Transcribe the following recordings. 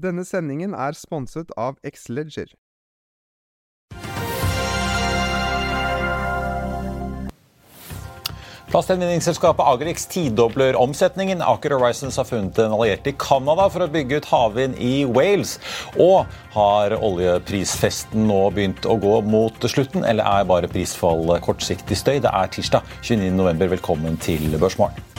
Denne sendingen er sponset av Xleger. Plastgjenvinningsselskapet Agerix tidobler omsetningen. Aker Horizons har funnet en alliert i Canada for å bygge ut havvind i Wales. Og har oljeprisfesten nå begynt å gå mot slutten, eller er bare prisfall kortsiktig støy? Det er tirsdag 29.11. Velkommen til Børsmorgen.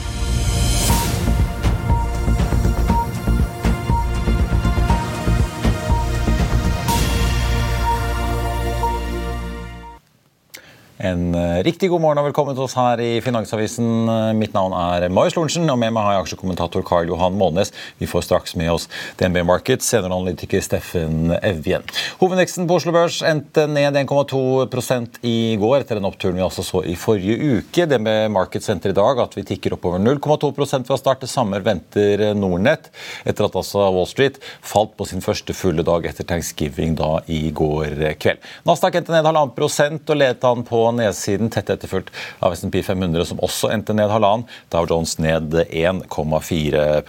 En eh, riktig god morgen og velkommen til oss her i Finansavisen. Eh, Mitt navn er Marius Lorentzen, og med meg har jeg aksjekommentator Karl Johan Månes. Vi får straks med oss DNB Markets, senere analytiker Steffen Evjen. Hovedveksten på Oslo Børs endte ned 1,2% i går, etter den oppturen vi altså så i forrige uke. DNB Markets venter i dag at vi tikker oppover 0,2% fra start. Det samme venter Nordnett, etter at altså Wall Street falt på sin første fulle dag etter thanksgiving da i går kveld. Nasdaq endte ned halvannen prosent og ledet han på nedsiden, tett etterfulgt av SMP 500, som også endte ned halvannen. Dow Jones ned 1,4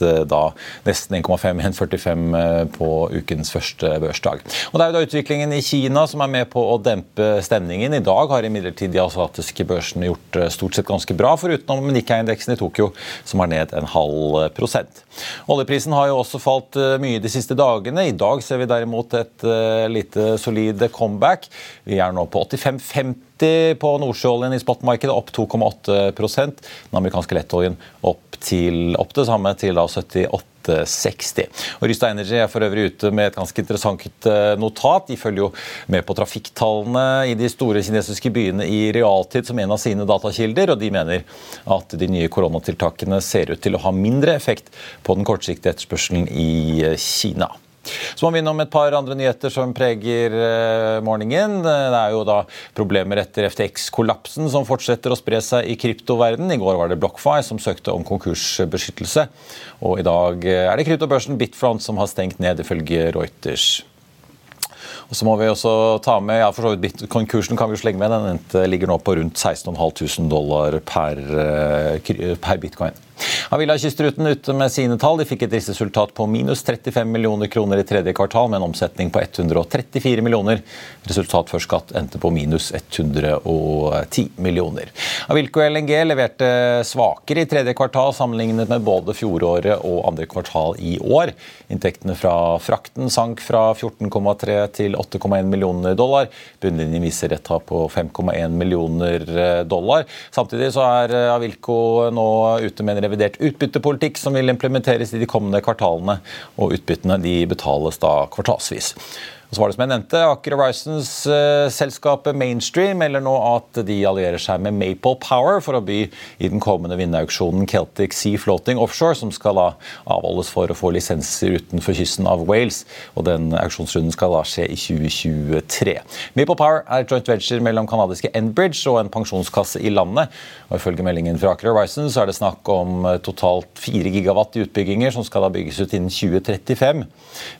da nesten 1,5, 1,45 på ukens første børsdag. Og Det er jo da utviklingen i Kina som er med på å dempe stemningen. I dag har imidlertid de asiatiske børsene gjort stort sett ganske bra, forutenom Nikkei-indeksen i Tokyo, som er ned en halv prosent. Oljeprisen har jo også falt mye de siste dagene. I dag ser vi derimot et lite solid comeback. Vi er nå på 85,50 på nordsjøoljen i spotmarkedet, opp 2,8% Den amerikanske lettoljen opp, til, opp det samme, til da 78,60. Og Rysta Energy er for øvrig ute med et ganske interessant eh, notat. De følger jo med på trafikktallene i de store kinesiske byene i realtid som en av sine datakilder, og de mener at de nye koronatiltakene ser ut til å ha mindre effekt på den kortsiktige etterspørselen i eh, Kina. Så må vi innom et par andre nyheter som preger eh, morgenen. Det er jo da problemer etter FTX-kollapsen som fortsetter å spre seg i kryptoverden. I går var det BlockFi som søkte om konkursbeskyttelse. Og i dag eh, er det kryptobørsen Bitfront som har stengt ned, ifølge Reuters. Og så må vi også ta med, ja for så vidt Konkursen kan vi jo slenge med. Den ligger nå på rundt 16 500 dollar per, eh, per bitcoin. Havila Kystruten ute med sine tall. De fikk et driftsresultat på minus 35 millioner kroner i tredje kvartal, med en omsetning på 134 millioner. Resultat før skatt endte på minus 110 millioner. Avilco LNG leverte svakere i tredje kvartal sammenlignet med både fjoråret og andre kvartal i år. Inntektene fra frakten sank fra 14,3 til 8,1 millioner dollar. Bunnlinjen viser et tap på 5,1 millioner dollar. Samtidig så er Avilco nå ute med en revidert utbyttepolitikk som vil implementeres i de kommende kvartalene. og Utbyttene de betales da kvartalsvis. Og så var det som jeg nevnte, Aker Horizons eh, selskapet Mainstream melder nå at de allierer seg med Maple Power for å by i den kommende vinnerauksjonen Celtic Sea Floating Offshore, som skal da avholdes for å få lisenser utenfor kysten av Wales. og Den auksjonsrunden skal da skje i 2023. Maple Power er et joint venture mellom kanadiske Enbridge og en pensjonskasse i landet. og Ifølge meldingen fra Aker Horizons er det snakk om eh, totalt 4 gigawatt i utbygginger som skal da bygges ut innen 2035.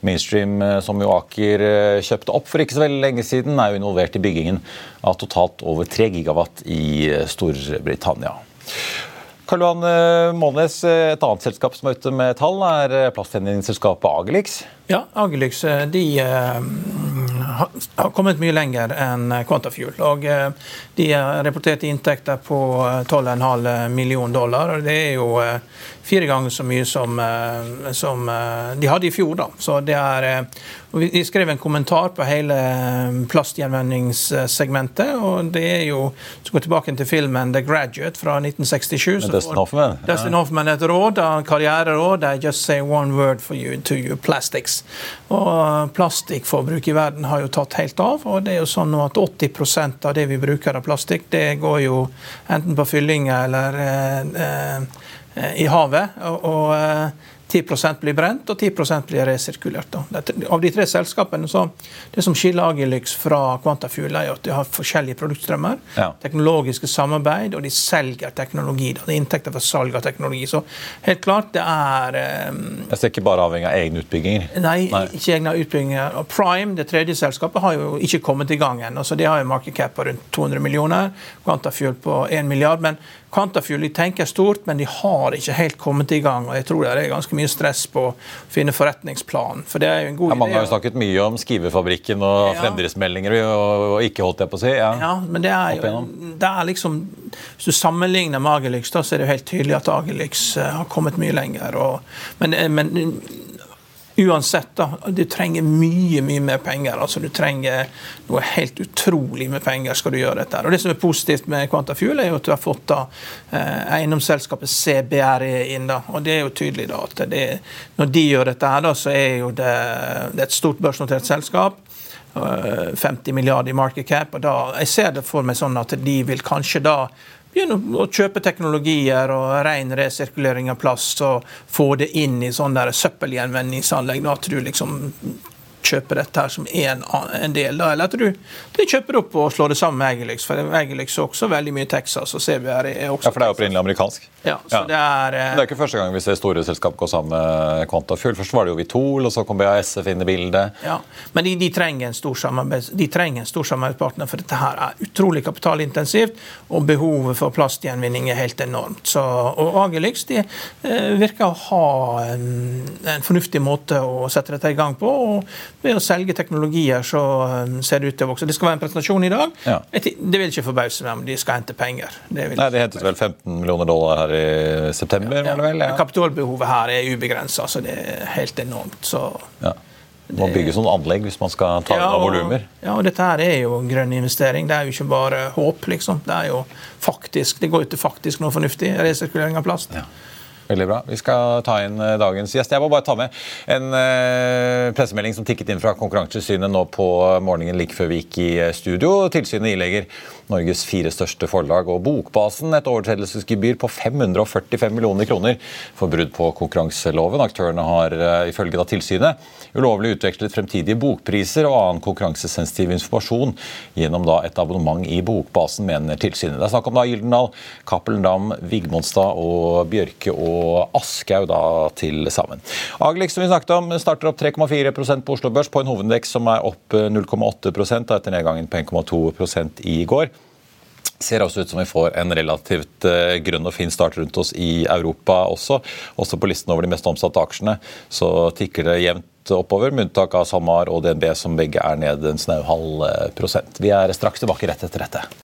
Mainstream, eh, som jo Aker kjøpte opp for ikke så veldig lenge siden, er jo involvert i byggingen av totalt over 3 gigawatt i eh, Storbritannia. Karl Johan eh, Månes, eh, et annet selskap som er ute med tall, er plastgjenvinningsselskapet Agelix. Ja, Agelix de har kommet mye lenger enn Quantafuel. og De har rapportert inntekter på 12,5 millioner dollar. og Det er jo fire ganger så mye som, eh, som eh, de hadde i fjor. Da. Så det er, vi skrev en kommentar på hele plastgjenvinningssegmentet. og det er jo, Så går tilbake til filmen 'The Graduate' fra 1967. Dustin Hoffman. Dustin Hoffman et råd, karriereråd. I just say one word for you to you plastics. Og plastikkforbruk i verden har jo tatt helt av. og det er jo sånn at 80% av det vi bruker av plastikk, det går jo enten på fyllinger eller eh, eh, i havet. og, og eh, 10% blir brent, og 10% blir resirkulert. Av de tre selskapene så Det som skiller Agilyx fra Quantafuel, er at de har forskjellige produktstrømmer. Ja. Teknologiske samarbeid, og de selger teknologi. Det er inntekter fra salg av teknologi. Så helt klart, det er um, Jeg ser ikke bare avhengig av egne utbygginger? Nei, nei. ikke egne utbygginger. Og Prime, det tredje selskapet, har jo ikke kommet i gang ennå. De har jo market cap på rundt 200 millioner. Quantafuel på 1 milliard. men Quantafuel tenker stort, men de har ikke helt kommet i gang. og Jeg tror det er ganske mye stress på å finne forretningsplan. For det er jo en god ja, Mange har jo snakket mye om Skivefabrikken og ja. fremdriftsmeldinger og, og, ikke, holdt jeg på å si. Ja, ja men det er jo det er liksom, Hvis du sammenligner med Agelix, da, så er det jo helt tydelig at Agelix uh, har kommet mye lenger. Og, men, men uansett, da, du trenger mye mye mer penger. altså Du trenger noe helt utrolig med penger skal du gjøre dette. Og Det som er positivt med Quantafuel, er jo at du har fått da eh, eiendomsselskapet CBRE inn. da, og Det er jo tydelig da at det, når de gjør dette, her da, så er jo det, det er et stort børsnotert selskap. 50 eh, milliarder i market cap. og da, Jeg ser det for meg sånn at de vil kanskje da begynne å kjøpe teknologier og ren resirkulering av plast og få det inn i sånne søppelgjenvinningsanlegg. At du liksom kjøper dette her som en, en del, da, eller at du, de kjøper opp og slår det sammen med Egelix. For Egelix er også veldig mye Texas, og CBR er også Ja, for det er opprinnelig amerikansk? Ja, så ja. Det er eh, Det er ikke første gang vi ser store selskap gå sammen med Quantafuel. Først var det jo Vitol, og så kom BASF inn i bildet. Ja, Men de, de, trenger en stor samarbeidspartner, for dette her er utrolig kapitalintensivt, og behovet for plastgjenvinning er helt enormt. Så, og Agelix de, eh, virker å ha en, en fornuftig måte å sette dette i gang på. og ved å selge teknologier så um, ser det ut til å vokse. Det skal være en presentasjon i dag. Ja. Det vil ikke forbause meg om de skal hente penger. Det Nei, De hentet vel 15 millioner dollar her i september? Ja, ja. ja. Kapitalbehovet her er ubegrensa, så det er helt enormt. Så ja. Det må bygges noen anlegg hvis man skal ta ja, volumer. Ja, og dette her er jo grønn investering. Det er jo ikke bare håp, liksom. Det er jo faktisk, det går jo til faktisk noe fornuftig. Resirkulering av plast. Ja. Veldig bra. Vi skal ta inn eh, dagens gjest. Jeg må bare ta med en uh, pressemelding som tikket inn fra Konkurransetilsynet nå på morgenen like før vi gikk i eh, studio. Tilsynet ilegger Norges fire største forlag og Bokbasen et overtredelsesgebyr på 545 millioner kroner for brudd på konkurranseloven. Aktørene har uh, ifølge da tilsynet ulovlig utvekslet fremtidige bokpriser og annen konkurransesensitiv informasjon gjennom da et abonnement i Bokbasen, mener tilsynet. Det er snakk om da Gyldendal, Cappelen Dam, Vigmonstad og Bjørke og og da til sammen. Aglix som vi snakket om, starter opp 3,4% på Oslo Børs på en hovedindeks som er opp 0,8% etter nedgangen på 1,2% i går ser også ut som vi får en relativt uh, grønn og fin start rundt oss i Europa også. Også på listen over de mest omsatte aksjene så tikker det jevnt oppover, med unntak av SalMar og DNB, som begge er ned en snau halv eh, prosent. Vi er straks tilbake rett etter dette.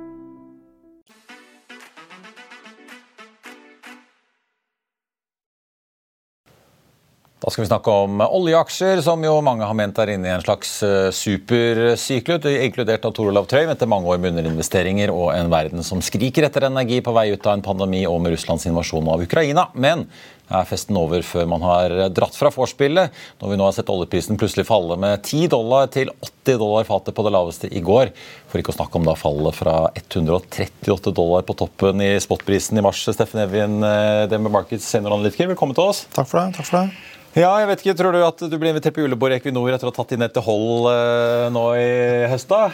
Da skal vi snakke om oljeaksjer, som jo mange har ment er inne i en slags eh, supersyklus, inkludert av Tor Olav Trøim etter mange år med underinvesteringer og en verden som skriker etter energi på vei ut av en pandemi og med Russlands invasjon av Ukraina. Men er festen over før man har dratt fra vorspielet, når vi nå har sett oljeprisen plutselig falle med 10 dollar til 80 dollar fatet på det laveste i går. For ikke å snakke om da fallet fra 138 dollar på toppen i spotprisen i mars. Steffen Evjen, eh, DNB Markets senioranalytiker, velkommen til oss. Takk for det. takk for det. Ja, jeg vet ikke, Tror du at du blir invitert på julebord i Equinor etter å ha tatt inn et hold eh, nå i høst? da?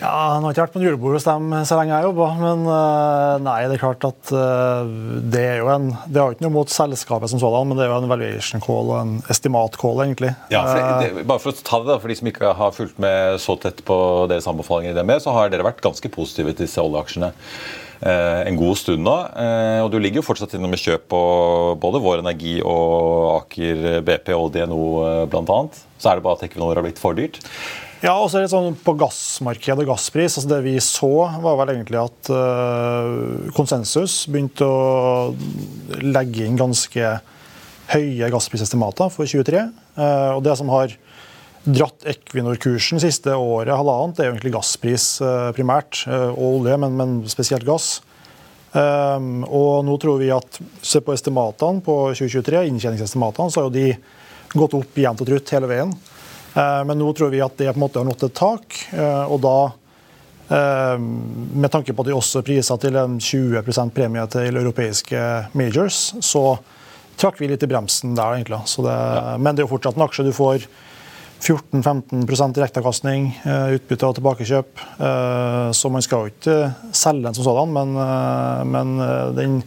Ja, Han har ikke vært på en julebord hos dem så lenge jeg jobber, jobba. Men uh, nei, det er klart at uh, det er jo en Det har ikke noe mot selskapet som sådan, men det er jo en valuation call og en estimat call, egentlig. Ja, for det, det, bare for å ta det da, for de som ikke har fulgt med så tett på deres anbefalinger i DNB, så har dere vært ganske positive til disse oljeaksjene. Eh, en god stund nå. Eh, og du ligger jo fortsatt inne med kjøp på både Vår Energi og Aker BP og DNO eh, bl.a. Så er det bare at Equinor har blitt for dyrt. Ja, og så er det sånn På gassmarkedet og gasspris altså Det vi så, var vel egentlig at uh, konsensus begynte å legge inn ganske høye gassprisestimater for 2023. Uh, og Det som har dratt Equinor-kursen siste året, halvannet, er jo egentlig gasspris uh, primært, eh, og olje, men, men spesielt gass. Um, og nå tror vi at Se på estimatene på 2023, inntjeningsestimatene, så har jo de gått opp jevnt og trutt hele veien. Uh, men nå tror vi at det på en måte har nådd et tak. Uh, og da, uh, med tanke på at de også priser til en 20% premie til europeiske majors, så trakk vi litt i bremsen der, egentlig. Det, ja. Men det er jo fortsatt en aksje du får 14-15 direkteavkastning, eh, utbytte og tilbakekjøp. Eh, så man skal jo ikke selge den som sådan, men, eh, men den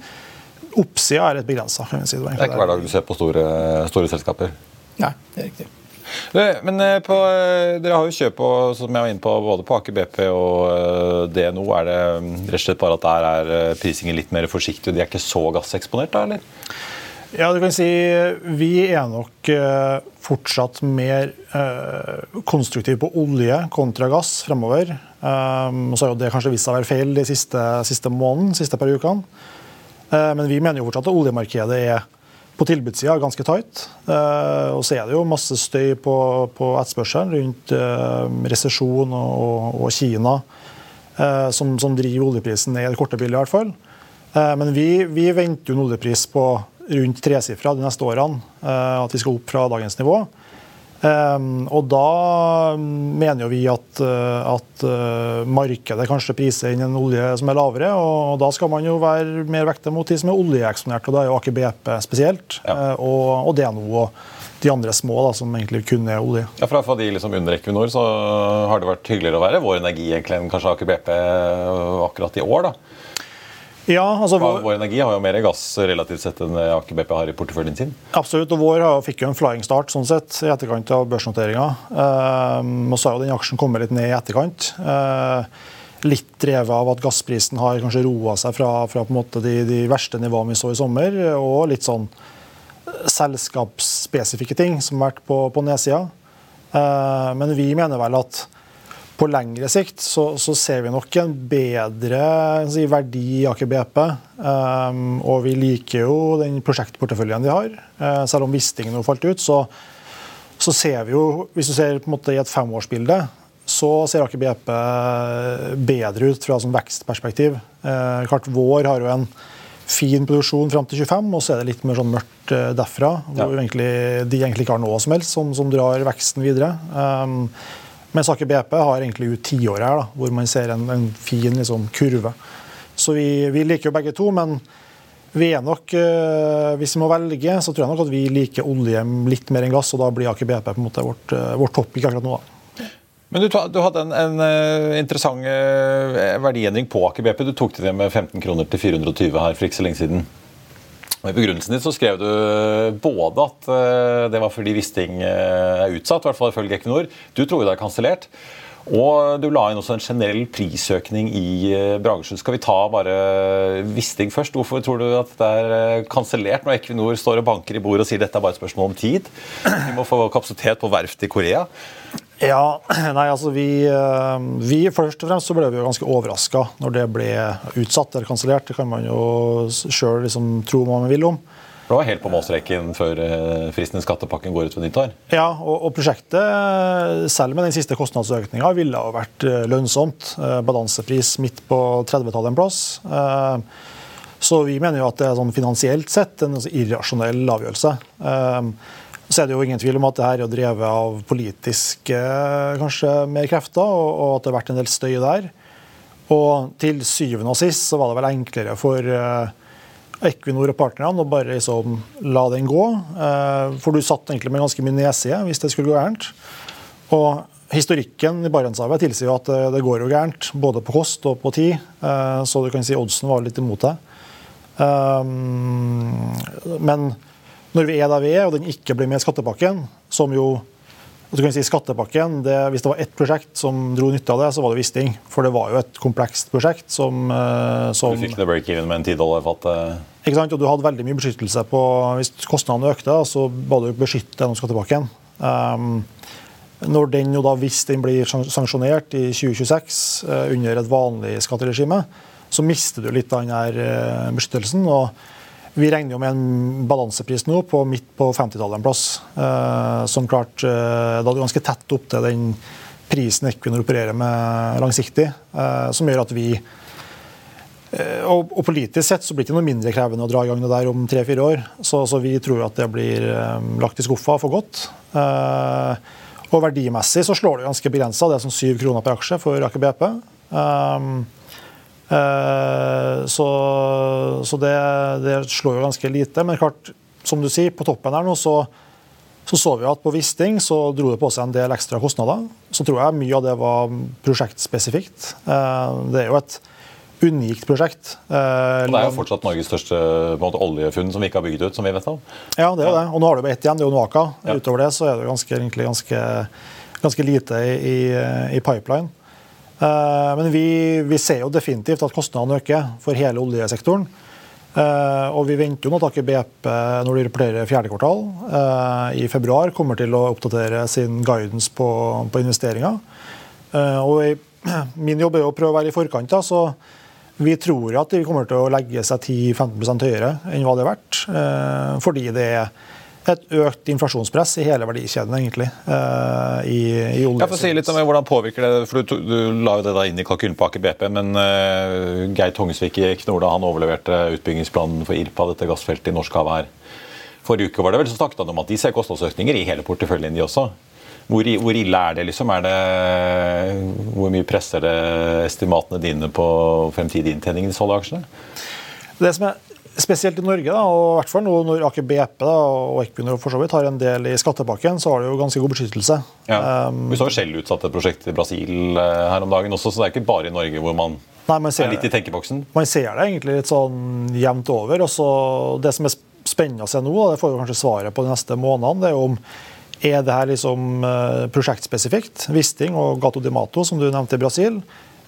oppsida er litt begrensa. Si det, det er ikke hver dag du ser på store, store selskaper? Nei, det er riktig. Men på, dere har jo kjøp på, som jeg var inne på, både på Aker BP og DNO. Er det rett og slett bare at der er prisingen litt mer forsiktig, og de er ikke så gasseksponert, da, eller? Ja, du kan si Vi er nok eh, fortsatt mer eh, konstruktive på olje kontra gass fremover. Så har jo det kanskje vist seg å være feil de siste, siste måneden, siste par ukene. Men vi mener jo fortsatt at oljemarkedet er på tilbudssida ganske tight. Uh, og så er det jo masse støy på, på etterspørselen rundt uh, resesjon og, og, og, Kina, som, som, driver oljeprisen ned i det korte bildet, i hvert fall. men vi, vi venter jo en oljepris på rundt tresifra de neste årene. Eh, at vi skal opp fra dagens nivå. Eh, og da mener jo vi at, eh, at markedet kanskje priser inn en olje som er lavere. Og da skal man jo være mer vekta mot de som er oljeeksponert, og da er jo Aker BP spesielt. Ja. Og, og DNO og de andre små da, som egentlig kun er olje. Ja, for, for de liksom under Equinor så har det vært hyggeligere å være vår energi egentlig enn kanskje Aker BP akkurat i år. da. Ja, altså vår, vår, Energi har jo mer gass relativt sett enn Aker BP har i porteføljen sin. Absolutt, og Vår fikk jo en flying start sånn sett, i etterkant av børsnoteringa. Um, og så har jo den aksjen kommet litt ned i etterkant. Uh, litt drevet av at gassprisen har kanskje roa seg fra, fra de, de, verste nivåene vi så i sommer, og litt sånn selskapsspesifikke ting som har vært på, på nedsida. Uh, men vi mener vel at på lengre sikt så, så, ser vi nok en bedre si, verdi i Aker BP. Um, og vi liker jo den prosjektporteføljen de har. Uh, selv om Wisting nå falt ut, så, så, ser vi jo, hvis du ser på en måte i et femårsbilde, så ser Aker BP bedre ut fra sånn vekstperspektiv. Uh, klart Vår har jo en fin produksjon fram til 25, og så er det litt mer sånn mørkt uh, derfra. Hvor ja. egentlig, de egentlig ikke har noe som helst som, som drar veksten videre. Um, mens Aker BP har egentlig ut tiåret her, da, hvor man ser en, en fin liksom, kurve. Så vi, vi liker jo begge to, men vi er nok, eh, Hvis vi må velge, så tror jeg nok at vi liker olje litt mer enn gass, og da blir Aker BP på en måte vårt, eh, vårt topic akkurat nå. da. Men du, du hadde en, en uh, interessant uh, verdiendring på Aker BP. Du tok det med 15 kroner til 420 her for ikke så lenge siden. Og I begrunnelsen din så skrev du både at uh, det var fordi Wisting er utsatt, i hvert fall ifølge Equinor. Du tror det er kansellert. Og du la inn også en generell prisøkning i bransjen. Skal vi ta bare Wisting først? Hvorfor tror du at det er kansellert når Equinor står og banker i bordet og sier dette er bare et spørsmål om tid? Vi må få kapasitet på verft i Korea. Ja, nei, altså vi, eh, vi, Først og fremst så ble vi jo ganske overraska når det ble utsatt eller kansellert. Det kan man jo sjøl liksom tro hva man vil om. Det var helt på målstreken før eh, fristen i skattepakken går ut ved nyttår? Ja, og, og, prosjektet, selv med den siste kostnadsøkninga, ville ha vært eh, lønnsomt. Balansepris midt på 30-tallet en plass. Så vi mener jo at det er sånn finansielt sett en irrasjonell avgjørelse. Så er det jo ingen tvil om at det her er drevet av politiske kanskje mer krefter, og, at det har vært en del støy der. Og til syvende og sist så var det vel enklere for uh, Equinor og partnerne å bare liksom la den gå. Uh, for du satt egentlig med ganske mye nedside hvis det skulle gå gærent. Og historikken i Barentshavet tilsier jo at det, går jo gærent, både på kost og på tid. Så du kan si oddsen var litt imot det. men når vi er der vi er, og den ikke blir med i skattepakken, som jo du kan si skattepakken, det, Hvis det var ett prosjekt som dro nytte av det, så var det Wisting. For det var jo et komplekst prosjekt som, eh, som Du fikk det break-even med en 10 dollar fattet? Ikke sant, og Du hadde veldig mye beskyttelse på Hvis kostnadene økte, så var du beskyttet gjennom skattepakken. Um, når den jo da, Hvis den blir sanksjonert i 2026 uh, eh, under et vanlig skatteregime, så mister du litt av den beskyttelsen. og vi regner jo med en balansepris nå på midt på 50-tallet en plass. Eh, som klart eh, Da er det ganske tett opp til den prisen Equinor opererer med langsiktig. Eh, som gjør at vi og, politisk sett så blir det ikke noe mindre krevende å dra i gang det der om tre-fire år. Så, så, vi tror at det blir lagt i skuffa for godt. Og verdimessig så slår det ganske begrensa. Det er sånn syv kroner per aksje for Aker BP. Så, så det, det, slår jo ganske lite. Men klart, som du sier, på toppen her nå så så, så vi at på Wisting så dro det på seg en del ekstra kostnader. Så tror jeg mye av det var prosjektspesifikt. Eh, det er jo et unikt prosjekt. Eh, og det er jo fortsatt Norges største måte, oljefunn som vi ikke har bygget ut, som vi vet om. Ja, det er jo det. Og nå har du bare ett igjen, det er jo Noaka. Ja. Utover det så er det ganske, ganske, ganske lite i, i pipeline. Eh, men vi, vi, ser jo definitivt at kostnadene øker for hele oljesektoren. Eh, og vi venter jo nå at Aker BP, når de rapporterer fjerde kvartal eh, i februar, kommer til å oppdatere sin guidance på, på investeringer. Og min jobb er å prøve å være i forkant. Da, så vi tror at de kommer til å legge seg 10-15% høyere enn hva det er verdt. Fordi det er et økt inflasjonspress i hele verdikjeden, egentlig. Uh, i, i olje. Ja, si litt om Hvordan påvirker det for Du, du la jo det da inn i kalkylen på Aker BP, men uh, Geir Tongsvik i Knorda, han overleverte utbyggingsplanen for Irpa, dette gassfeltet i Norskhavet her. Forrige uke var det vel, så snakket han om at de ser kostnadsøkninger i hele porteføljen, de også. Hvor, hvor, ille er det? liksom? Er det, hvor mye presser det estimatene dine på fremtidig inntjening i disse oljeaksjene? Det som er Spesielt i Norge, da, og i hvert fall nå når Aker BP da, og Equinor for så vidt har en del i skattepakken, så har det jo ganske god beskyttelse. Ja. Um, Vi så jo Shell utsatte et prosjekt i Brasil uh, her om dagen også, så det er ikke bare i Norge hvor man, nei, man er litt i tenkeboksen? Man ser det egentlig litt sånn jevnt over. og så Det som er spennende å se nå, det får vi kanskje svaret på de neste månedene, det er jo om er det her liksom uh, prosjektspesifikt, Wisting og Gato di Mato, som du nevnte i Brasil,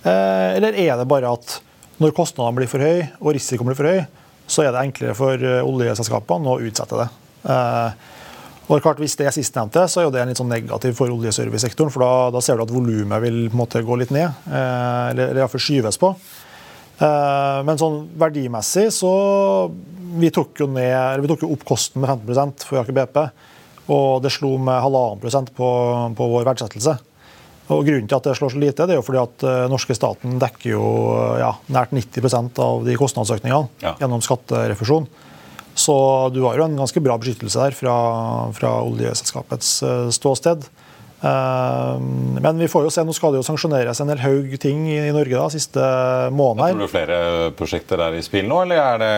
uh, eller er det bare at når kostnadene blir for høye og risikoen blir for høy, så er det enklere for eh, oljeselskapene å utsette det. Eh, og det er klart, Hvis det er sistnevnte, så er det litt sånn negativt for oljeservicesektoren. For da, da, ser du at volumet vil måte, gå litt ned, eh, eller, iallfall skyves på. Men sånn verdimessig så Vi tok jo, ned, vi tok jo opp kosten med 15% for Aker BP. Og det slo med halvannen prosent på, på vår verdsettelse. Og Grunnen til at det slår så lite, det er jo fordi at uh, norske staten dekker jo ja, nært 90% av de kostnadsøkningene ja. gjennom skatterefusjon. Så du har jo en ganske bra beskyttelse der fra, fra oljeselskapets uh, ståsted. Men vi får jo se, nå skal det jo sanksjoneres en hel haug ting i Norge da, siste måned. Tror du flere prosjekter er i spill nå, eller det,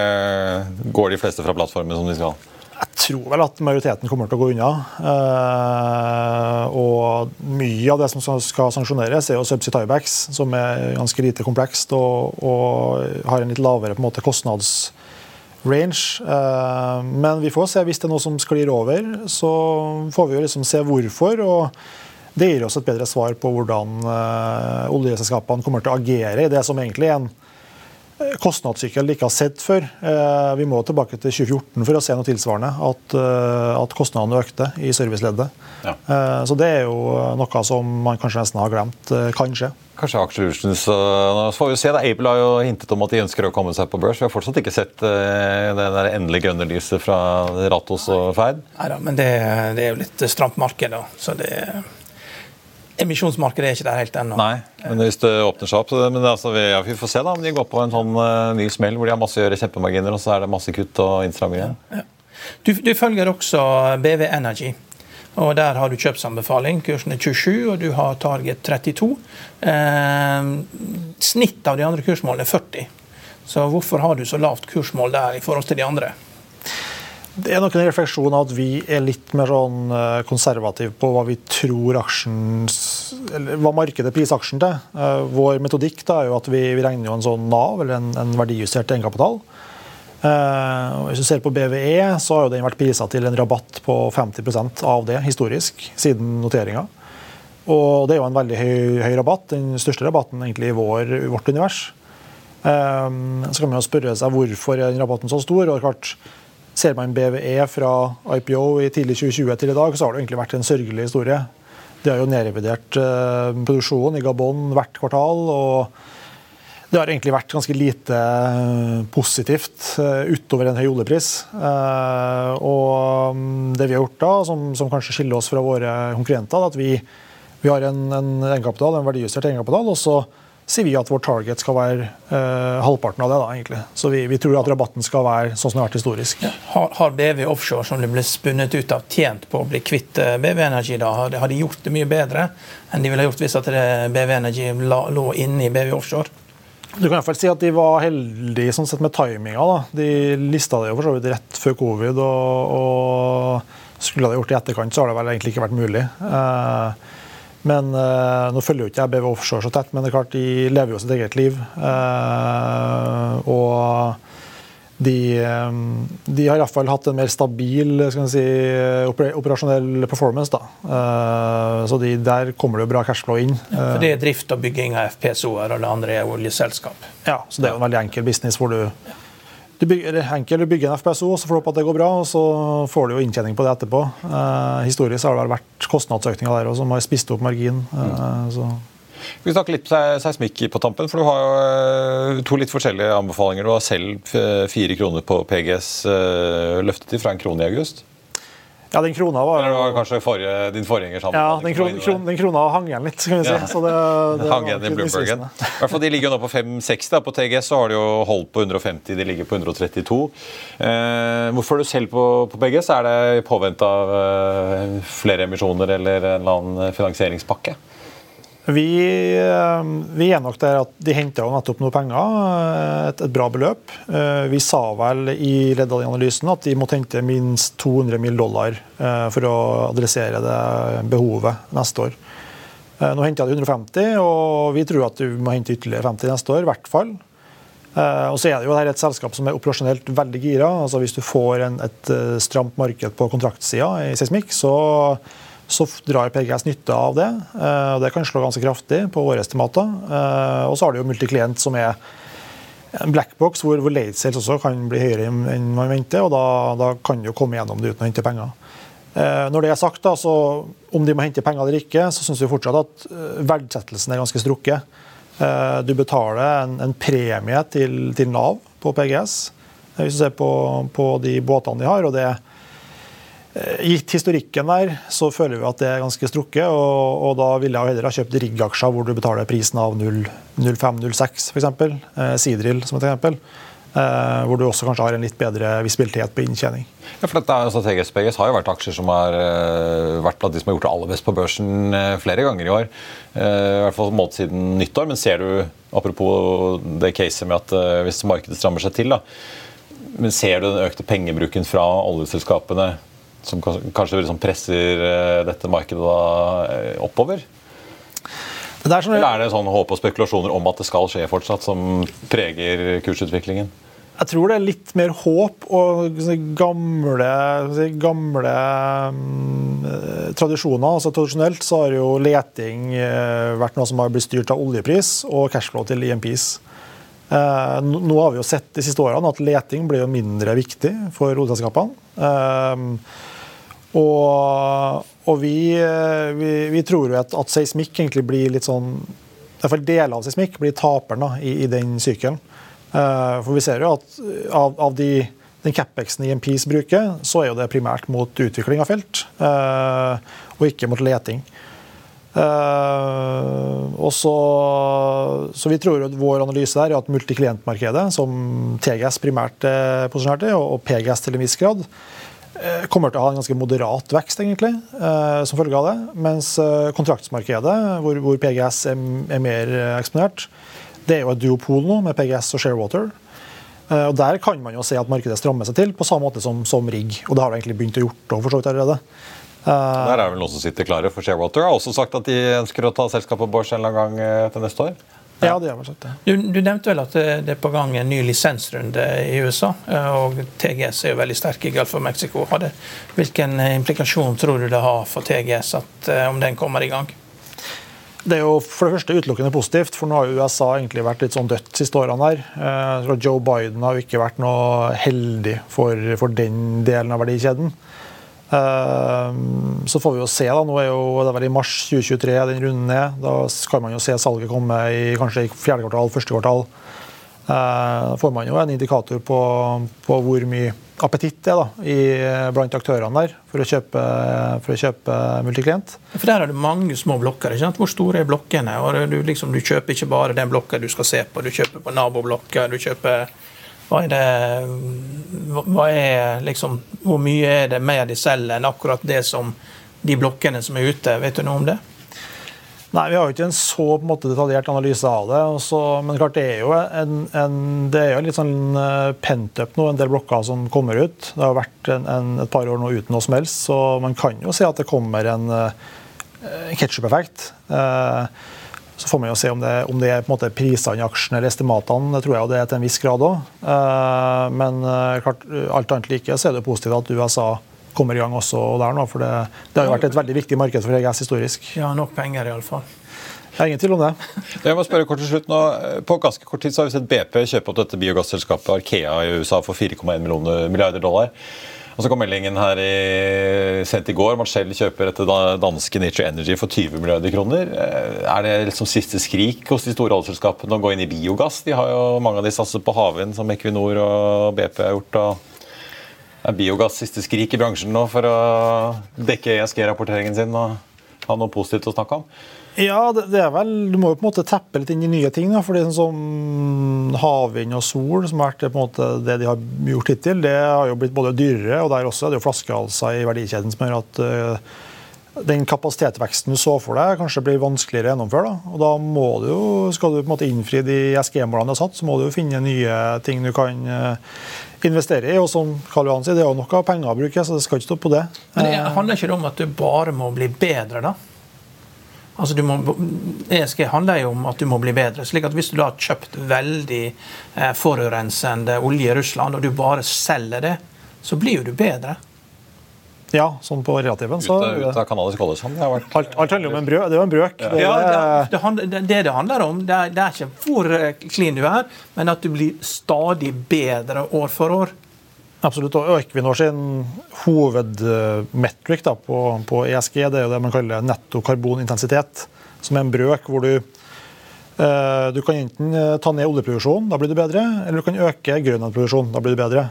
går de fleste fra plattformen som de skal? Jeg tror vel at majoriteten kommer til å gå unna. Uh, og mye av det som skal sanksjoneres, er jo subsea tiebacks, som er ganske lite komplekst og, og har en litt lavere en måte, kostnadsrange. Uh, men vi får se. Hvis det er noe som sklir over, så får vi jo liksom se hvorfor. og Det gir oss et bedre svar på hvordan uh, oljeselskapene kommer til å agere i det som egentlig er en kostnadssykkel de ikke har sett før. Eh, vi må tilbake til 2014 for å se noe tilsvarende. At, eh, at kostnadene økte i serviceleddet. Ja. Eh, så det er jo noe som man kanskje nesten har glemt kan skje. Kanskje aksjekursen så får vi se. da. Able har jo hintet om at de ønsker å komme seg på børs. Vi har fortsatt ikke sett det der endelige grønne lyset fra Ratos og Ferd. Neida, men det, det, er jo litt stramt marked, da. Så det Emisjonsmarkedet er ikke der helt ennå. Nei, men hvis det åpner seg opp men altså, vi, ja, vi, får se da om de går på en sånn uh, ny smell hvor de har masse å gjøre kjempemarginer, og så er det masse kutt og innstramminger. Ja. Du, du, følger også BV Energy. og Der har du kjøpsanbefaling. Kursen er 27, og du har target 32. Eh, snitt av de andre kursmålene er 40. Så hvorfor har du så lavt kursmål der i forhold til de andre? Det er nok en refleksjon av at vi er litt mer sånn eh, konservative på hva vi tror aksjen eller hva markedet priser aksjen til. Eh, vår metodikk da er jo at vi, vi regner jo en sånn Nav, eller en, en verdijustert egenkapital. Uh, hvis du ser på BVE, så har jo den vært prisa til en rabatt på 50% av det historisk, siden noteringa. Og det er jo en veldig høy, høy rabatt, den største rabatten egentlig i vår, vårt univers. Så kan man jo spørre seg hvorfor er den rabatten så stor. og klart Ser man BVE fra IPO i tidlig 2020 til i dag, så har det egentlig vært en sørgelig historie. De har jo nedrevidert uh, produksjonen i Gabon hvert kvartal. og det har egentlig vært ganske lite uh, positivt uh, utover en høy oljepris. og um, det vi har gjort da, som, som, kanskje skiller oss fra våre konkurrenter, er at vi, vi har en, en egenkapital, en verdijustert egenkapital. og så sier vi at vår target skal være eh, halvparten av det. da, egentlig. Så vi, vi, tror at rabatten skal være sånn som det har vært historisk. Ja. Har, har, BV Offshore, som det ble spunnet ut av, tjent på å bli kvitt eh, BV Energy? da? Har, har de gjort det mye bedre enn de ville gjort hvis at BV Energy la, lå inne i BV Offshore? Du kan i hvert fall si at De var heldige sånn sett med timinga. da. De lista det jo for så vidt rett før covid. og, og Skulle de gjort det i etterkant, så har det vel egentlig ikke vært mulig. Uh, men uh, Nå følger jo ikke jeg BV Offshore så tett, men det er klart de lever jo sitt eget liv. Uh, og de, um, de har iallfall hatt en mer stabil si, operasjonell performance. Da. Uh, så de, der kommer det jo bra cashflow inn. Ja, for Det er drift og bygging av FPSO-er, og det andre er oljeselskap. Ja, så det er jo en veldig enkel business hvor du du bygger, enkelt du bygge en FPSO, så får du opp at det går bra, og så får du jo inntjening på det etterpå. Eh, historisk har det vært kostnadsøkninger der også, som har spist opp margin. Eh, vi skal snakke litt seismikk på tampen, for du har jo eh, to litt forskjellige anbefalinger. Du har selv fire kroner på PGS eh, løftet fra en krone i august. Ja, den krona var Eller det var kanskje forrige, din forgjenger sammen? Ja, den, kron, kron, den, krona hang igjen litt, skal vi si. Ja. Så det, det hang igjen i Bloombergen. I hvert fall, De ligger jo nå på 560. På TGS så har de jo holdt på 150, de ligger på 132. Eh, hvorfor er du selv på, på så Er det påvente av eh, flere emisjoner eller en eller annen finansieringspakke? Vi, eh, vi, er der at de henter nettopp noe penger, eh, et, et, bra beløp. Eh, vi sa vel i leddet av analysen at de måtte hente minst 200 mill. dollar for å adressere det behovet neste år. Nå henter de 150, og vi tror at du må hente ytterligere 50 neste år, i hvert fall. Og så er det jo et selskap som er operasjonelt veldig gira. altså Hvis du får en, et stramt marked på kontraktsida i seismikk, så så drar PGS nytte av det. Eh, og Det kan slå ganske kraftig på våre estimater. Eh, og så har du jo multiklient, som er en blackbox hvor, hvor late sales også kan bli høyere enn man venter. og Da, da kan du komme gjennom det uten å hente penger. Eh, når det er sagt, da, så om de må hente penger eller ikke, så syns vi fortsatt at verdsettelsen er ganske strukket. Du betaler en, en premie til, til, Nav på PGS, hvis du ser på, på de båtene de har. og det er gitt historikken der, så føler vi at det er ganske strukket. Og, og da ville jeg heller ha kjøpt rigg-aksjer hvor du betaler prisen av 0,5-0,6 f.eks. Eh, Sidril som et eksempel. Eh, hvor du også kanskje har en litt bedre visibilitet på inntjening. Ja, for dette, er Strategisk PGS har jo vært aksjer som har uh, vært blant de som har gjort det aller best på børsen uh, flere ganger i år. Eh, I hvert fall målt siden nyttår. Men ser du, apropos det caset med at hvis markedet strammer seg til, da, men ser du den økte pengebruken fra oljeselskapene som kanskje liksom presser dette markedet da, oppover? Det er Eller er det sånn håp og spekulasjoner om at det skal skje fortsatt, som preger kursutviklingen? Jeg tror det er litt mer håp og gamle, gamle um, tradisjoner. altså Tradisjonelt så har jo leting vært noe som har blitt styrt av oljepris og cashflow til IMPs. Uh, eh, nå har vi jo sett de siste årene at leting blir jo mindre viktig for oljeselskapene. Uh, og, og vi, vi, vi, tror jo at, at seismikk egentlig blir litt sånn i hvert fall Deler av seismikk blir taperen i, i den sykelen. Eh, for vi ser jo at av, av de, den capexen IMPs bruker, så er jo det primært mot utvikling av felt, eh, og ikke mot leting. Uh, og så, så, vi tror at Vår analyse der er at multiklientmarkedet, som TGS primært er posisjonert i, og PGS til en viss grad, kommer til å ha en ganske moderat vekst egentlig, uh, som følge av det. Mens kontraktsmarkedet, hvor, PGS er, er, mer eksponert, det er jo et duopol nå, med PGS og Sharewater. Eh, og Der kan man jo se at markedet strammer seg til, på samme måte som, som rigg. Og det har det egentlig begynt å gjort for så vidt allerede. Der er vel noen som sitter klare, for Sharewater har også sagt at de ønsker å ta selskapet Borch en eller annen gang eh, til neste år. Ja, det har vel det. Du, du, nevnte vel at det er på gang en ny lisensrunde i USA. Og TGS er jo veldig sterk i Gulf of Mexico. Hvilken implikasjon tror du det har for TGS at, om den kommer i gang? Det er jo for det første utelukkende positivt, for nå har USA egentlig vært litt sånn dødt siste årene her. Eh, Joe Biden har jo ikke vært noe heldig for, for den delen av verdikjeden. Eh, så får vi jo se. da, Nå er jo det er vel i mars 2023 den runden er. Da skal man jo se salget komme i kanskje i fjerde kvartal, første kvartal. Da får man jo en indikator på, på hvor mye appetitt det da, i, blant aktørene der for å kjøpe, for å kjøpe multiklient. For Der er det mange små blokker. ikke sant? Hvor store er blokkene? Og du, liksom, du kjøper ikke bare den blokka du skal se på, du kjøper på naboblokker. du kjøper hva er det hva er liksom, Hvor mye er det mer de selger enn akkurat det som de blokkene som er ute? Vet du noe om det? Nei, Vi har jo ikke en så en måte, detaljert analyse av det. Også, men klart det er jo en, en, det er jo litt sånn eh, pent-up nå, en del blokker som kommer ut. Det har vært en, en, et par år nå uten noe som helst, så man kan jo se at det kommer en, en ketsjup-effekt. Eh, så får man jo se om det, om det er på en måte prisene i aksjene eller estimatene. Det tror jeg det er til en viss grad òg. Men klart, alt annet like så er det positivt at USA kommer i gang også der nå. For det, det har jo vært et veldig viktig marked for EGS historisk. Ja, nok penger iallfall. Det er ingen tvil om det. Jeg må spørre kort til slutt nå. På ganske kort tid så har vi sett BP kjøpe opp dette biogasselskapet Arkea i USA for 4,1 milliarder dollar. Og så kom meldingen her i, sent i går Shell kjøper etter danske Nature Energy for 20 milliarder kroner. Er det liksom siste skrik hos de store oljeselskapene å gå inn i biogass? De har jo Mange av de satset på havvind, som Equinor og BP har gjort. og er biogass siste skrik i bransjen nå for å dekke ESG-rapporteringen sin og ha noe positivt å snakke om? Ja, det, er vel, Du må jo på en måte teppe litt inn i nye ting. Da, fordi sånn som Havvind og sol, som har vært på en måte det de har gjort hittil, det har jo blitt både dyrere, og der også er det jo flaskehalser i verdikjeden som gjør at uh, den kapasitetsveksten du så for deg, kanskje blir vanskeligere å gjennomføre. Da. Og da må du jo, Skal du på en måte innfri de SG-målene du har satt, så må du jo finne nye ting du kan uh, investere i. Og som Karl Johan sier, det er jo noe penger å bruke, så det skal ikke stå på det. Men det handler ikke om at du bare må bli bedre, da? Altså må, ESG handler jo om at du må bli bedre. slik at Hvis du da har kjøpt veldig eh, forurensende olje i Russland, og du bare selger det, så blir jo du bedre. Ja, sånn på relativen. Så, ut, ut av kanadisk oljesand. Vært... Alt, alt, handler om en brød. Det er jo en brøk. Ja. Det, ja, det, det, det, det, handler om, det er, det er ikke hvor klin clean du er, men at du blir stadig bedre år for år. Absolutt. og Equinor sin hovedmetric da, på, på, ESG det er jo det man kaller netto karbonintensitet, som er en brøk hvor du eh, du kan enten eh, ta ned oljeproduksjonen, da blir du bedre, eller du kan øke grønnhetsproduksjonen, da blir du bedre.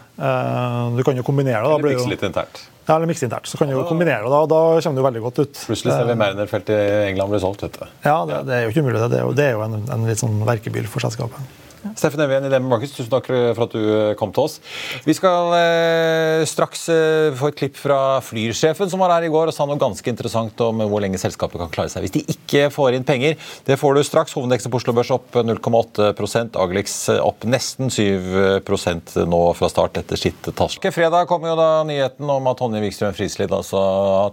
Du kan jo kombinere det. Eller mikse litt internt. Ja, eller mikse internt. Så kan du jo kombinere det, og da kommer det jo veldig godt ut. Plutselig ser vi Mariner-feltet i England bli solgt. vet du. Ja, det, det, er jo ikke umulig. Det, det er jo, det er jo en, en, litt sånn verkebyll for selskapet. Steffen Evjen i DNB Markets, tusen takk for at du eh, kom til oss. Vi skal eh, straks eh, få et klipp fra flysjefen som var her i går og sa noe ganske interessant om hvor lenge selskapet kan klare seg hvis de ikke får inn penger. Det får du straks. Hovedindeksen på Oslo Børs opp 0,8 Agelix opp nesten 7 nå fra start etter sitt task. Fredag kom jo da nyheten om at Tonje Wikstrøm Frislid altså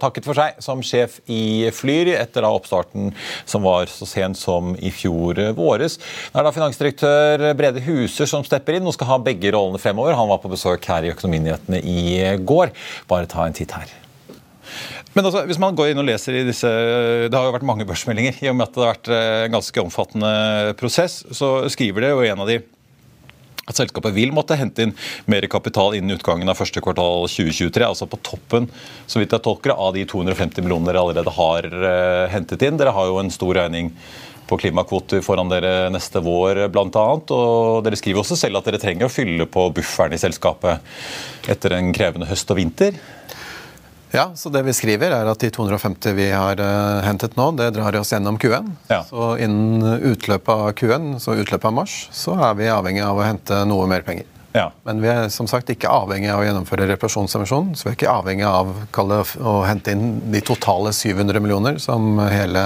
takket for seg som sjef i Flyr etter da oppstarten som var så sent som i fjor våres. Det er da finansdirektør Brede Huser som stepper inn og skal ha begge rollene fremover. Han var på besøk her i Økonominyhetene i går. Bare ta en titt her. Men altså, hvis man går inn og leser i disse, Det har jo vært mange børsmeldinger. I og med at det har vært en ganske omfattende prosess, så skriver det jo en av de at selskapet vil måtte hente inn mer kapital innen utgangen av første kvartal 2023. Altså på toppen så vidt jeg tolker av de 250 millioner dere allerede har uh, hentet inn. Dere har jo en stor regning på klimakvoter foran dere neste vår bl.a. Og dere skriver også selv at dere trenger å fylle på bufferen i selskapet etter en krevende høst og vinter. Ja, så det vi skriver er at de 250 vi har uh, hentet nå, det drar oss gjennom Q1. Ja. Så innen utløpet av Q1, så utløpet av mars, så er vi avhengig av å hente noe mer penger. Ja. Men vi er som sagt ikke avhengig av å gjennomføre reparasjonsemisjonen. Så vi er ikke avhengig av det, å hente inn de totale 700 millioner som hele,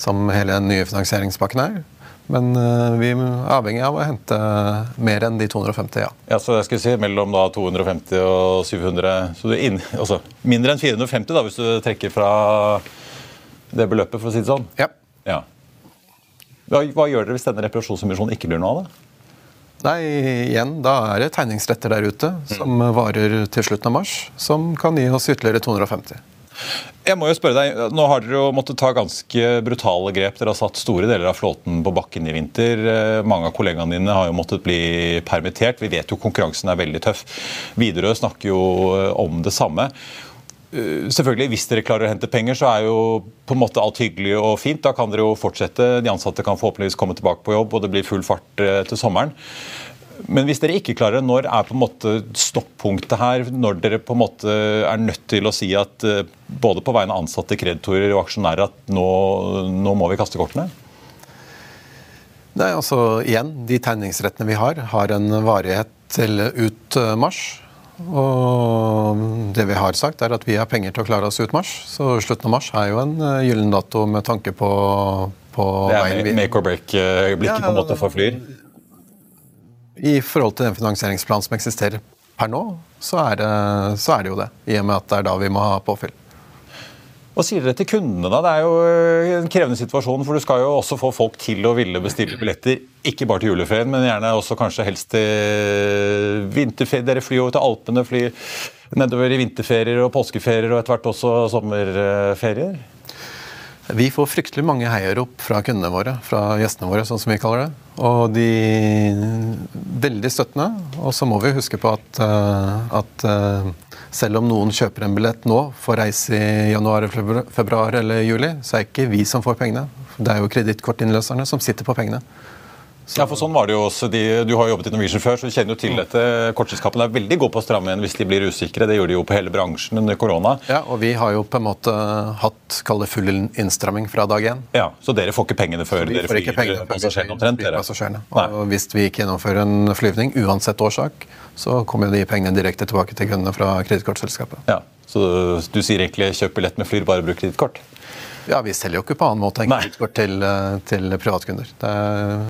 som hele den nye finansieringspakken er. Men uh, vi er avhengig av å hente mer enn de 250, ja. ja så jeg skulle si mellom da 250 og 700 så du inn, altså, Mindre enn 450 da, hvis du trekker fra det beløpet, for å si det sånn? Ja. ja. Hva, hva gjør dere hvis denne reparasjonsemisjonen ikke blir noe av det? Nei, igjen, da er det tegningsretter der ute som varer til slutten av mars, som kan gi oss ytterligere 250. Jeg må jo spørre deg, Nå har dere jo måttet ta ganske brutale grep. Dere har satt store deler av flåten på bakken i vinter. Eh, mange av kollegaene dine har jo måttet bli permittert. Vi vet jo konkurransen er veldig tøff. Widerøe snakker jo eh, om det samme. Eh, selvfølgelig, Hvis dere klarer å hente penger, så er jo på en måte alt hyggelig og fint. Da kan dere jo fortsette. De ansatte kan forhåpentligvis komme tilbake på jobb, og det blir full fart til sommeren. Men hvis dere ikke klarer det, når er på en måte stoppunktet her? Når dere på en måte er nødt til å si at eh, både på vegne av ansatte, kreditorer og aksjonærer at nå, nå må vi kaste kortene? Nei, altså igjen, De tegningsrettene vi har, har en varighet til ut eh, mars. Og det vi har sagt, er at vi har penger til å klare oss ut mars. Så slutten av mars er jo en eh, gyllen dato med tanke på, på Det er make or break-blikket ja, på en måte for Flyr? I forhold til den finansieringsplanen som eksisterer per nå, så er, det, så er det jo det. I og med at det er da vi må ha påfyll. Hva sier dere til kundene? da? Det er jo en krevende situasjon, for du skal jo også få folk til å ville bestille billetter. Ikke bare til juleferien, men gjerne også kanskje helst til vinterferie. Dere flyr jo til Alpene, flyr nedover i vinterferier og påskeferier og etter hvert også sommerferier. Vi får fryktelig mange heiarop fra kundene våre, fra gjestene våre, sånn som vi kaller det. Og de veldig støttende. Og så må vi huske på at, eh, at, eh, selv om noen kjøper en billett nå for reise i januar, februar eller juli, så er det ikke vi som får pengene. Det er jo kredittkortinnløserne som sitter på pengene. Så. Ja, for sånn var det jo også. De, du har jobbet i Norwegian før, så du kjenner jo til dette. Kortselskapene er veldig gode på å stramme igjen hvis de blir usikre. Det gjorde de jo på hele bransjen under korona. Ja, og vi har jo på en måte hatt kall det full innstramming fra dag én. Ja, Så dere får ikke pengene før dere flyr passasjerene omtrent? Passasjerene. Og hvis vi ikke gjennomfører en flyvning, uansett årsak, så kommer de pengene direkte tilbake til kundene fra kredittkortselskapet. Ja, så du sier egentlig kjøp billett med Flyr, bare bruk kredittkort? Ja, vi selger jo ikke på annen måte enn kredittkort til, eh, til privatkunder. Det er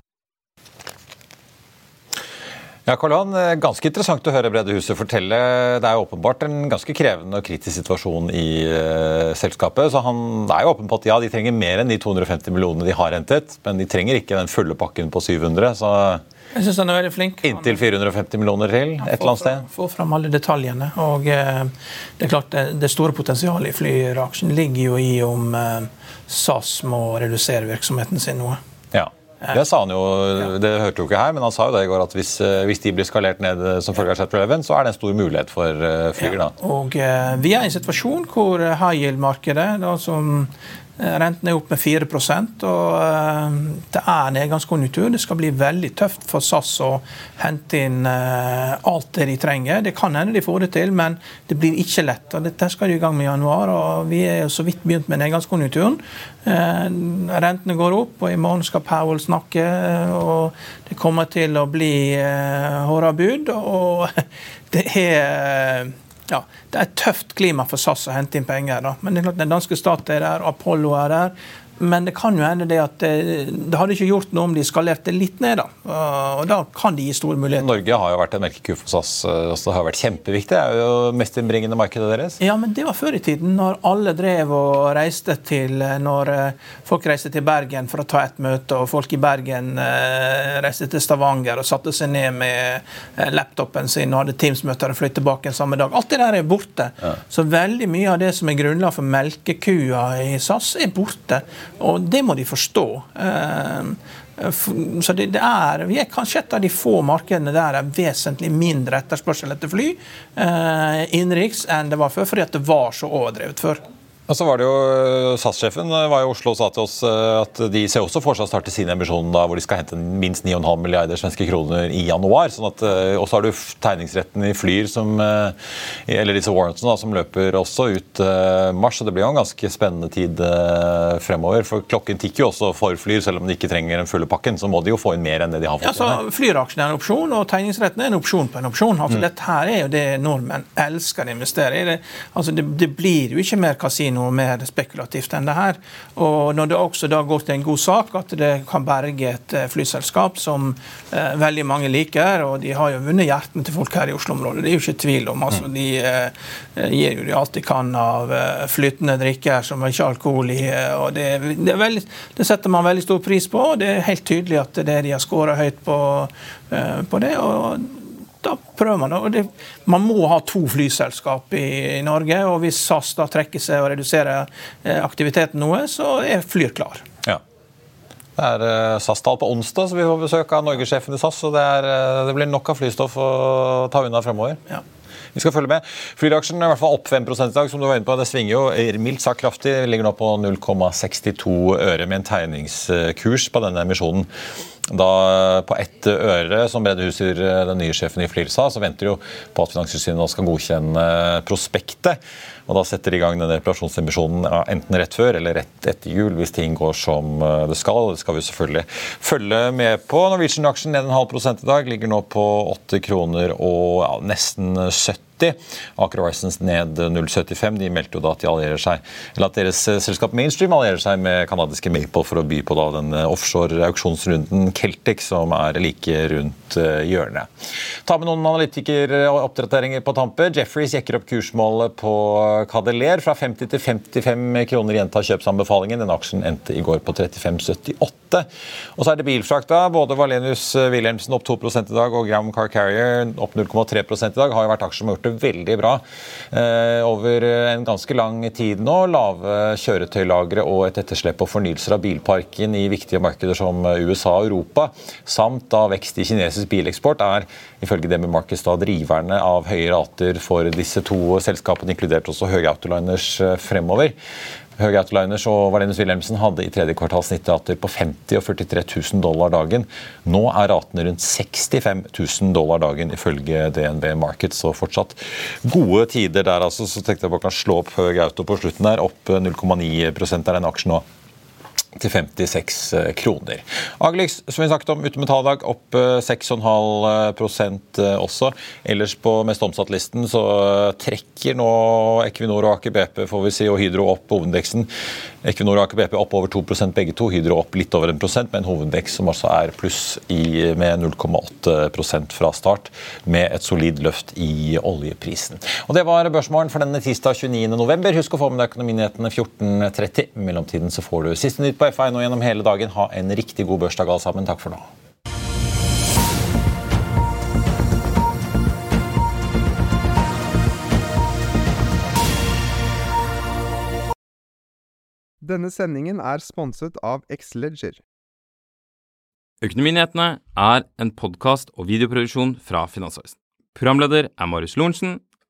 ja, Karl Johan, eh, Ganske interessant å høre Brede Huset fortelle. Det er jo åpenbart en ganske krevende og kritisk situasjon i uh, selskapet. så han er jo åpen på at ja, de trenger mer enn de 250 millionene de har hentet. Men de trenger ikke den fulle pakken på 700. så... Jeg synes han er veldig flink. Inntil 450 millioner til et eller annet sted? Få fram alle detaljene. og uh, Det er klart det, det store potensialet i Flyr-aksjen ligger jo i om uh, SAS må redusere virksomheten sin noe. Det sa han jo, det hørte jo ikke her, men han sa jo det i går at hvis, eh, hvis de blir skalert ned eh, som følge av Chapter 11, så er det en stor mulighet for flyger da. Ja, og Vi er i en situasjon hvor high yield-markedet, som Renten er opp med 4% og det er nedgangskonjunktur. Det skal bli veldig tøft for SAS å hente inn alt det de trenger. Det kan hende de får det til, men det blir ikke lett. og Dette skal de i gang med i januar, og vi er jo så vidt begynt med nedgangskonjunkturen. Rentene går opp, og i morgen skal Powell snakke. og Det kommer til å bli hårde bud. og det er ja, det er et tøft klima for SAS å hente inn penger. Da. Men det er klart den danske stat er der, Apollo er der. Men det kan jo hende det at det, det hadde ikke gjort noe om de skalerte litt ned. da. Og da kan de gi store muligheter. Norge har jo vært en melkeku for SAS. Også. det har vært kjempeviktig. Det er jo mest innbringende markedet deres. Ja, men det var før i tiden, når alle drev og reiste til Når folk reiste til Bergen for å ta et møte, og folk i Bergen reiste til Stavanger og satte seg ned med laptopen sin og hadde Teams-møter og fløy tilbake en samme dag. Alt det der er borte. Ja. Så veldig mye av det som er grunnlag for melkekua i SAS, er borte. Og det må de forstå. Eh, så det, det er, Vi er kanskje et av de få markedene der det er vesentlig mindre etterspørsel etter fly eh, innenriks enn det var før, fordi det var så overdrevet før. Og så var det jo eh, SAS-sjefen eh, var i Oslo og sa til oss eh, at de ser også for seg å starte sin emisjon da, hvor de skal hente minst 9,5 milliarder svenske kroner i januar. sånn at, Og så har du tegningsretten i Flyr, som, eller disse warrantsene, som løper også ut mars. så Det blir jo en ganske spennende tid fremover. For klokken tikker jo også for Flyr, selv om de ikke trenger den fulle pakken. Så må de jo få inn mer enn det de har fått. Ja, så Flyr-aksjen er en opsjon, og tegningsretten er en opsjon på en opsjon. Altså, mm. Dette her er jo det nordmenn elsker å investere i. Det, altså, det, det blir jo ikke mer kasino noe mer spekulativt enn det her. Og når det også da går til en god sak, at det kan berge et eh, flyselskap som eh, veldig mange liker, og de har jo vunnet hjertene til folk her i Oslo-området, det er jo ikke tvil om. altså De eh, gir jo de alt de kan av eh, flytende drikker som ikke har alkohol i. Eh, og det, det, veldig, det, setter man veldig stor pris på, og det er helt tydelig at det er de har skåra høyt på, eh, på det. og da prøver man. Og det, man må ha to flyselskap i, i, Norge, og hvis SAS da trekker seg og reduserer eh, aktiviteten noe, så er Flyr klar. Ja. Det er uh, SAS-tall på onsdag, så vi får besøk av norgessjefen i SAS. så det, er, uh, det, blir nok av flystoff å ta unna fremover. Ja. Vi skal følge med. Flyraksjen er i hvert fall opp 5 i dag. som du var inne på. Det svinger jo mildt sagt kraftig. Ligger nå på 0,62 øre med en tegningskurs på denne emisjonen. Da På ett øre, som Brede Huser, den nye sjefen i FLIR, sa, så venter jo på at Finanstilsynet nå skal godkjenne prospektet. Og Da setter de i gang denne reparasjonsemisjonen enten rett før eller rett etter jul, hvis ting går som eh, det skal. Det skal vi selvfølgelig følge med på. Norwegian-aksjen ned en halv prosent i dag, ligger nå på 8 kroner og ja, nesten 70 Aker Horizons ned 0,75. De meldte jo da at de allierer seg, eller at deres eh, selskap Mainstream allierer seg med canadiske Maple for å by på da den eh, offshore-auksjonsrunden Celtic, som er like rundt hjørnet. Ta med noen analytikeroppdateringer på tampe. Jeffreys jekker opp kursmålet på Cadeler fra 50 til 55 kroner gjenta kjøpsanbefalingen. Den aksjen endte i går på 35,78. Og så er det bilfrakt. da. Både Valenius Wilhelmsen opp 2 i dag og Gram Car Carrier opp 0,3 i dag. Har jo vært aksjer som har gjort det veldig bra eh, over en ganske lang tid nå. Lave kjøretøylagre og et etterslep på fornyelser av bilparken i viktige markeder som USA og Europa, samt da vekst i kinesisk bileksport, er ifølge Demi Markets da driverne av høye rater for disse to selskapene, inkludert også høye Autoliners eh, fremover. Høge Autoliners og Valenus Wilhelmsen hadde i tredje kvartal snittrater på 50 og 43 000 dollar dagen. Nå er ratene rundt 65 000 dollar dagen, ifølge DNB Markets. Så fortsatt gode tider der, altså. Så tenkte jeg bare kan slå opp Høge Auto på slutten der. Opp 0,9 er den aksjen nå til 56 eh, kroner. Aglix, som vi snakket om, ute med talldag, opp 6,5 eh, også. Ellers på mest omsatt-listen så trekker nå Equinor og Aker BP får vi si, og Hydro opp hovedveksten. Equinor og Aker BP opp over 2 begge to. Hydro opp litt over 1% med en hovedvekst som altså er pluss i, med 0,8% fra start, med et solid løft i oljeprisen. Og Det var børsmålen for denne tirsdag 29.11. Husk å få med deg Økonominyhetene 14.30. I mellomtiden så får du siste nytt på FI nå gjennom hele dagen. Ha en riktig god børsdag alle sammen. Takk for nå. Denne sendingen er sponset av Xleger. Økonominyhetene er en podkast og videoproduksjon fra Finansavisen. Programleder er Marius Lorentzen.